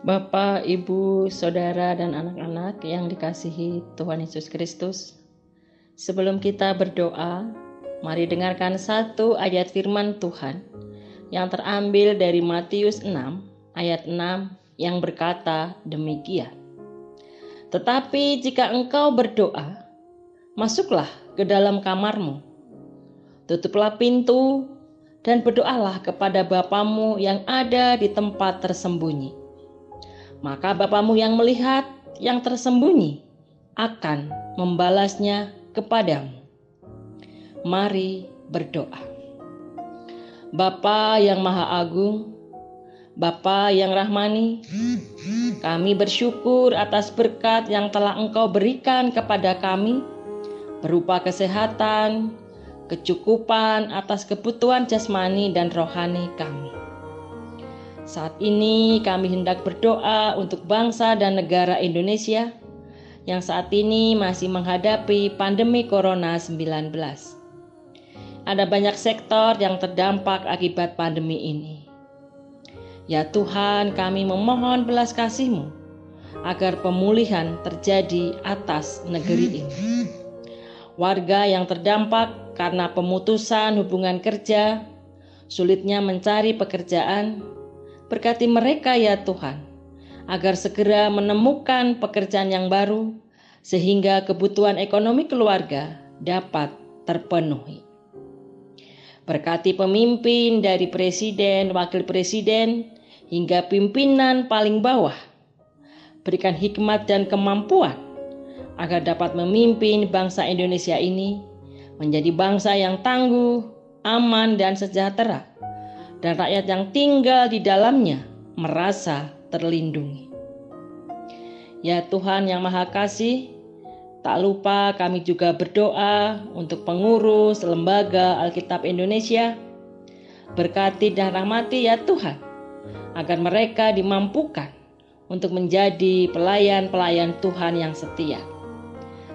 Bapak, Ibu, Saudara, dan anak-anak yang dikasihi Tuhan Yesus Kristus, sebelum kita berdoa, mari dengarkan satu ayat firman Tuhan yang terambil dari Matius 6 ayat 6 yang berkata demikian. Tetapi jika engkau berdoa, masuklah ke dalam kamarmu, tutuplah pintu, dan berdoalah kepada Bapamu yang ada di tempat tersembunyi maka Bapamu yang melihat yang tersembunyi akan membalasnya kepadamu. Mari berdoa. Bapa yang Maha Agung, Bapa yang rahmani, kami bersyukur atas berkat yang telah Engkau berikan kepada kami berupa kesehatan, kecukupan atas kebutuhan jasmani dan rohani kami. Saat ini kami hendak berdoa untuk bangsa dan negara Indonesia yang saat ini masih menghadapi pandemi Corona-19. Ada banyak sektor yang terdampak akibat pandemi ini. Ya Tuhan, kami memohon belas kasih-Mu agar pemulihan terjadi atas negeri ini. Warga yang terdampak karena pemutusan hubungan kerja, sulitnya mencari pekerjaan, Berkati mereka ya Tuhan, agar segera menemukan pekerjaan yang baru, sehingga kebutuhan ekonomi keluarga dapat terpenuhi. Berkati pemimpin dari presiden, wakil presiden, hingga pimpinan paling bawah. Berikan hikmat dan kemampuan agar dapat memimpin bangsa Indonesia ini menjadi bangsa yang tangguh, aman, dan sejahtera dan rakyat yang tinggal di dalamnya merasa terlindungi. Ya Tuhan yang Maha Kasih, tak lupa kami juga berdoa untuk pengurus lembaga Alkitab Indonesia. Berkati dan rahmati ya Tuhan, agar mereka dimampukan untuk menjadi pelayan-pelayan Tuhan yang setia.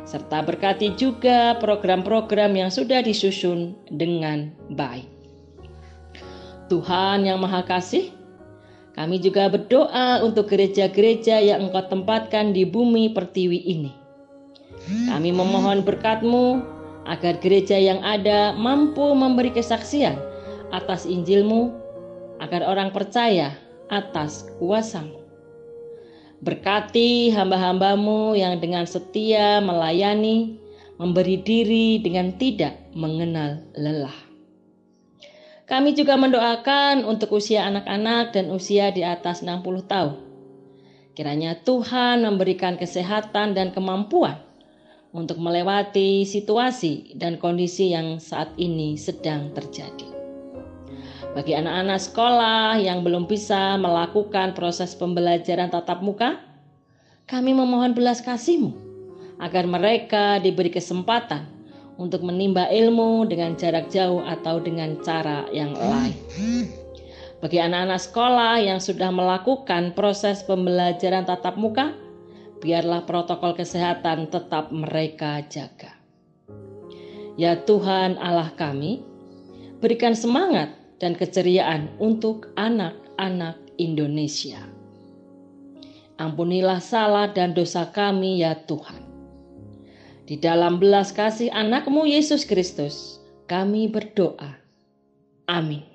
Serta berkati juga program-program yang sudah disusun dengan baik. Tuhan yang Maha Kasih, kami juga berdoa untuk gereja-gereja yang Engkau tempatkan di bumi pertiwi ini. Kami memohon berkat-Mu agar gereja yang ada mampu memberi kesaksian atas Injil-Mu, agar orang percaya atas kuasa-Mu. Berkati hamba-hambamu yang dengan setia melayani, memberi diri dengan tidak mengenal lelah. Kami juga mendoakan untuk usia anak-anak dan usia di atas 60 tahun. Kiranya Tuhan memberikan kesehatan dan kemampuan untuk melewati situasi dan kondisi yang saat ini sedang terjadi. Bagi anak-anak sekolah yang belum bisa melakukan proses pembelajaran tatap muka, kami memohon belas kasih-Mu agar mereka diberi kesempatan untuk menimba ilmu dengan jarak jauh atau dengan cara yang lain. Bagi anak-anak sekolah yang sudah melakukan proses pembelajaran tatap muka, biarlah protokol kesehatan tetap mereka jaga. Ya Tuhan Allah kami, berikan semangat dan keceriaan untuk anak-anak Indonesia. Ampunilah salah dan dosa kami ya Tuhan di dalam belas kasih anakmu Yesus Kristus, kami berdoa. Amin.